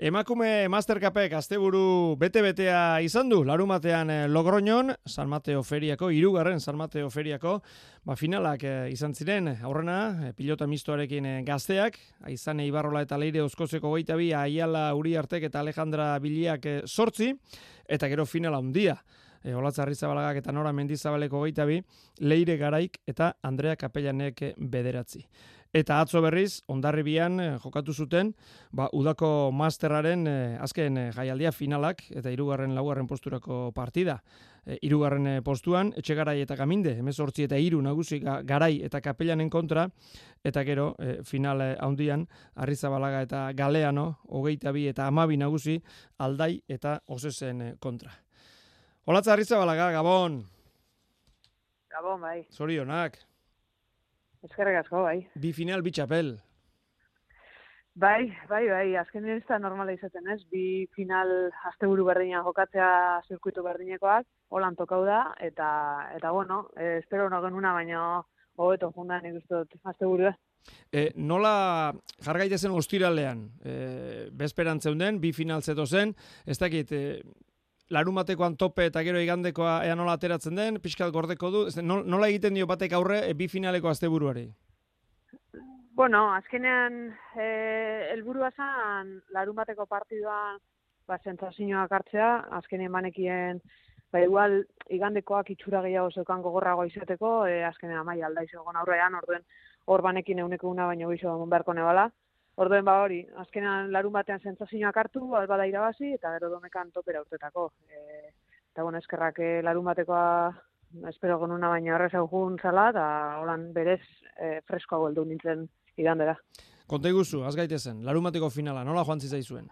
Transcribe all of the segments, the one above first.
Emakume Mastercapek asteburu bete-betea izan du, larumatean eh, Logroñon, San Mateo Feriako, irugarren San Mateo Feriako, ba, finalak eh, izan ziren, aurrena, eh, pilota mistoarekin gazteak, aizan Ibarrola eta Leire Oskozeko goita bi, Aiala Uriartek eta Alejandra Biliak sortzi, eta gero finala handia. E, Olatza Arrizabalaga eta Nora Mendizabaleko goita bi, Leire Garaik eta Andrea Kapellanek bederatzi. Eta atzo berriz, ondarribian eh, jokatu zuten, ba, udako masterraren eh, azken eh, jaialdia finalak, eta irugarren laugarren posturako partida. E, irugarren postuan, etxe garai eta gaminde, emez hortzi eta iru nagusi garai eta kapellanen kontra, eta gero, e, final handian, arrizabalaga eta galeano, hogeita bi eta amabi nagusi, aldai eta osesen kontra. Olatza arrizabalaga, Gabon! Gabon, bai. Zorionak. Eskerrik asko, bai. Bi final, bi txapel. Bai, bai, bai, azken ez da normala izaten ez, bi final asteburu berdina jokatzea zirkuitu berdinekoak, holan tokau da, eta, eta bueno, eh, espero no genuna, baina hobeto jundan ikustot asteburu E, nola jargaite zen ostiralean, e, bezperan zeunden, bi final zeto zen, ez dakit, e, larumatekoan tope eta gero igandekoa ea nola ateratzen den, pixkat gordeko du, nola egiten dio batek aurre e, bi finaleko asteburuari? Bueno, azkenean e, elburua zan larumateko partidua ba, sentzazioak hartzea, azkenean banekien ba, igual igandekoak itxura gehiago zeukan gogorrago izateko, e, azkenean amai aldaizo egon aurrean, orduen hor banekin euneko una baino gizo beharko nebala. Orduen ba hori, azkenan larun batean sentsazioak hartu, alba da irabazi eta gero domekan topera urtetako. E, eta bueno, eskerrak e, larun batekoa espero gonuna baina horrez augun zala, eta holan berez e, freskoa goldu nintzen igandera. Konta iguzu, az gaitezen, larun bateko finala, nola joan zuen?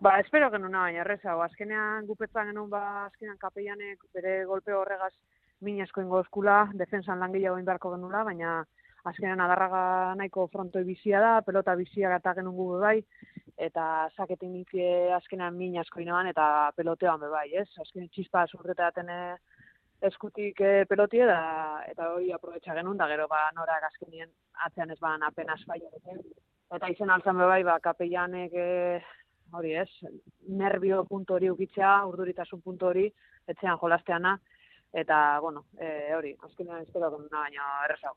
Ba, espero genuna baina horrez hau, azkenean gupetzan genuen ba, azkenean kapeianek bere golpe horregaz minasko ingo eskula, defensan langile hau inbarko genula, baina azkenean adarraga nahiko frontoi bizia da, pelota bizia gata genungu bai, eta saketin nintie azkenean min asko inoan, eta pelotean be bai, ez? Azkenean txispa zurreta eh, eskutik e, pelotie, da, eta hori aprobetsa genuen, da gero ba norak azkenien atzean ez ban apenas bai. Eta izen altzan be bai, ba, kapeianek e, hori ez, nervio puntu hori ukitzea, urduritasun puntu hori, etzean jolasteana, eta bueno, eh hori, azkenean espero una baina erresau.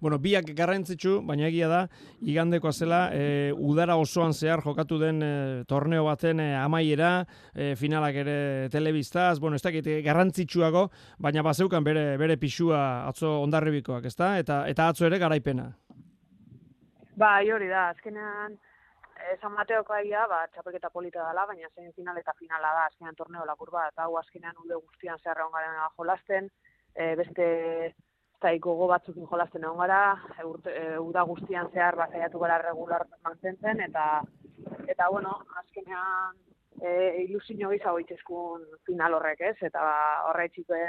bueno, biak garrantzitsu, baina egia da igandekoa zela, e, udara osoan zehar jokatu den e, torneo baten e, amaiera, e, finalak ere telebistaz, bueno, ez dakit garrantzitsuago, baina bazeukan bere bere pixua atzo ondarribikoak, ezta? Eta eta atzo ere garaipena. Bai, hori da, azkenean San Mateoko aia, ba, txapelketa polita dela, baina zein final eta finala da, azkenean torneo lakur bat, hau azkenean ude guztian zeharra ongaren jolasten, e, beste zaiko go batzukin jolasten egon gara, e, e, uda guztian zehar bat zaiatu gara regular mantentzen, eta, eta bueno, azkenean e, ilusio gizago itxeskun final horrek ez, eta horretxik e,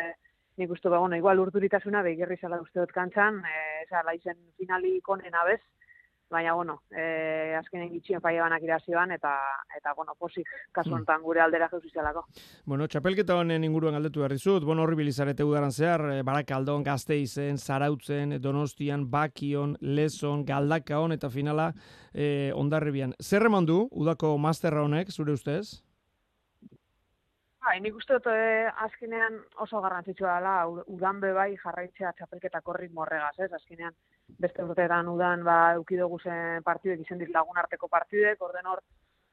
nik uste begono, igual urduritasuna behigirri zela uste dut kantzan, e, zela izen finali konen abez, baina bueno, eh azkenen gitxien paia banak irazioan eta eta bueno, posik kasu hmm. hontan gure aldera jeuzizelako. Bueno, txapelketa honen inguruan galdetu behar dizut, bueno, horri bilizarete udaran zehar, e, Barakaldon, Gazteizen, Zarautzen, Donostian, Bakion, Leson, Galdakaon eta finala e, ondarribian. Zer du udako masterra honek, zure ustez? Bai, nik uste dut eh, azkenean oso garrantzitsua dela, udan be bai jarraitzea txapelketa korrit morregaz, ez? Azkenean beste urteetan udan ba eukidogu zen partidek izen dit lagun arteko partidek, orden hor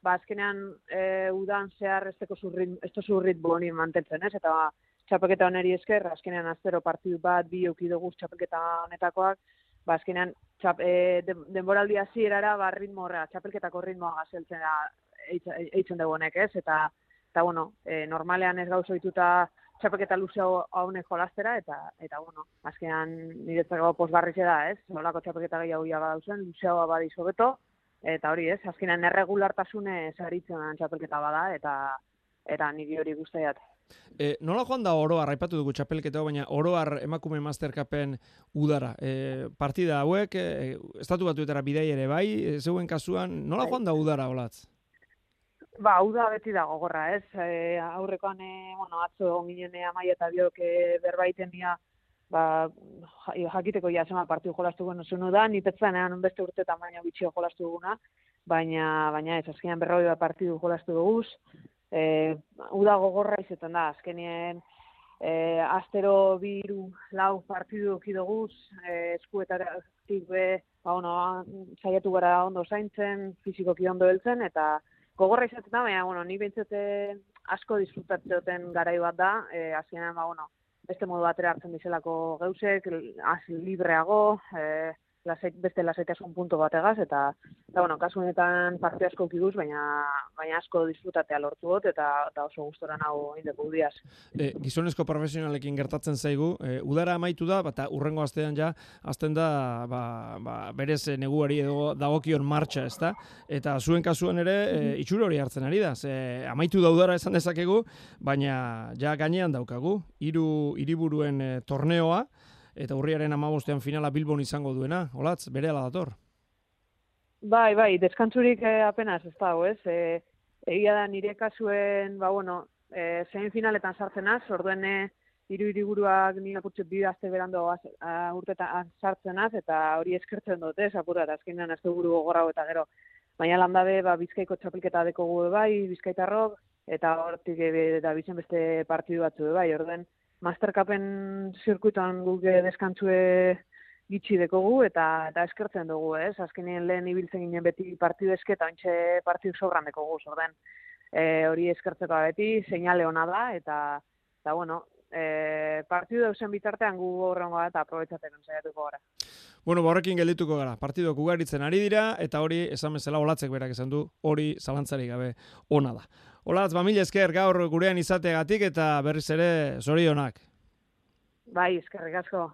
ba azkenean e, udan zehar esteko zurrit, esto zurrit boni mantentzen, ez? Eta ba, txapelketa honeri esker, azkenean aztero partidu bat bi eukidogu txapelketa honetakoak, ba azkenean txap, e, denboraldi hasierara ba ritmo horrega, txapelketako ritmoa gazeltzen da eitzen dugu honek, ez? Eta eta bueno, e, normalean ez gauzo dituta txapeketa luzeo haune jolastera, eta, eta bueno, azkenan niretzako posgarrize da, ez? Nolako txapeketa gehiago ia badauzen, luzeoa badi sobeto, eta hori ez, azkenan erregulartasune zaritzen txapelketa bada, eta eta niri hori guztiat. E, nola joan da oroar, raipatu dugu txapelketa, baina oroar emakume masterkapen udara. E, partida hauek, e, estatu batuetara bidei ere bai, e, zeuen kasuan, nola bai. joan da udara olatz? Ba, hau da beti da gogorra, ez? E, aurrekoan, e, bueno, atzo ginen e, amai eta biok e, berbaiten dira, ba, jakiteko ja zema partiu jolastu guen zunu da, ni petzanean beste urte baina bitxio jolastu duguna, baina, baina ez, azkenean berroi bat partidu jolastu duguz, e, uda gogorra izetan da, azkenean, e, astero biru lau partidu okidoguz, e, eskuetatik be, ba, ono, saiatu gara ondo zaintzen, fizikoki ondo heltzen, eta gogorra izaten da, baina, bueno, ni bintzete asko disfrutatzeoten garai bat da, e, azkenean, ba, bueno, beste modu batera hartzen dizelako geusek, az libreago, e, lasait, beste lasaitasun punto bategaz, eta, eta bueno, kasu honetan parte asko kiduz, baina, baina asko disfrutatea lortu dut, eta, eta oso gustora nago indeko udiaz. E, gizonezko profesionalekin gertatzen zaigu, e, udara amaitu da, eta urrengo astean ja, azten da, ba, ba, berez neguari edo dagokion martxa, ez da? Eta zuen kasuan ere, e, itxur hori hartzen ari da, ze amaitu da udara esan dezakegu, baina ja gainean daukagu, hiru hiriburuen e, torneoa, eta urriaren amabostean finala Bilbon izango duena, olatz, bere ala dator? Bai, bai, deskantzurik eh, apenas ez dago, ez? E, egia da nire kasuen, ba, bueno, e, zein finaletan sartzen az, orduen e, iru iriburuak nire apurtxe bi azte berando urtetan sartzen az, eta hori eskertzen dut, ez, apurra, eta azkenean azte buru gogorra eta gero. Baina landabe, ba, bizkaiko txapelketa deko gu bai, bizkaitarrok, eta hortik da bizen beste partidu batzu bai, orduen, Mastercapen zirkuitan guk deskantzue gitxi dekogu eta eta eskertzen dugu, ez? Azkenien lehen ibiltzen ginen beti partidu esketa, ontxe partidu sobran dekogu, zorden. E, hori eskertzeko beti, seinale ona da, eta, eta bueno, e, partidu dauzen bitartean gu horrengo eta aprobetsatzen saiatuko gara. Bueno, ba, geldituko gara. Partidu kugaritzen ari dira, eta hori, esan bezala, olatzek berak esan du, hori zalantzari gabe ona da. Olatz, ba, mila esker gaur gurean izateagatik eta berriz ere zorionak. Bai, eskerrik asko.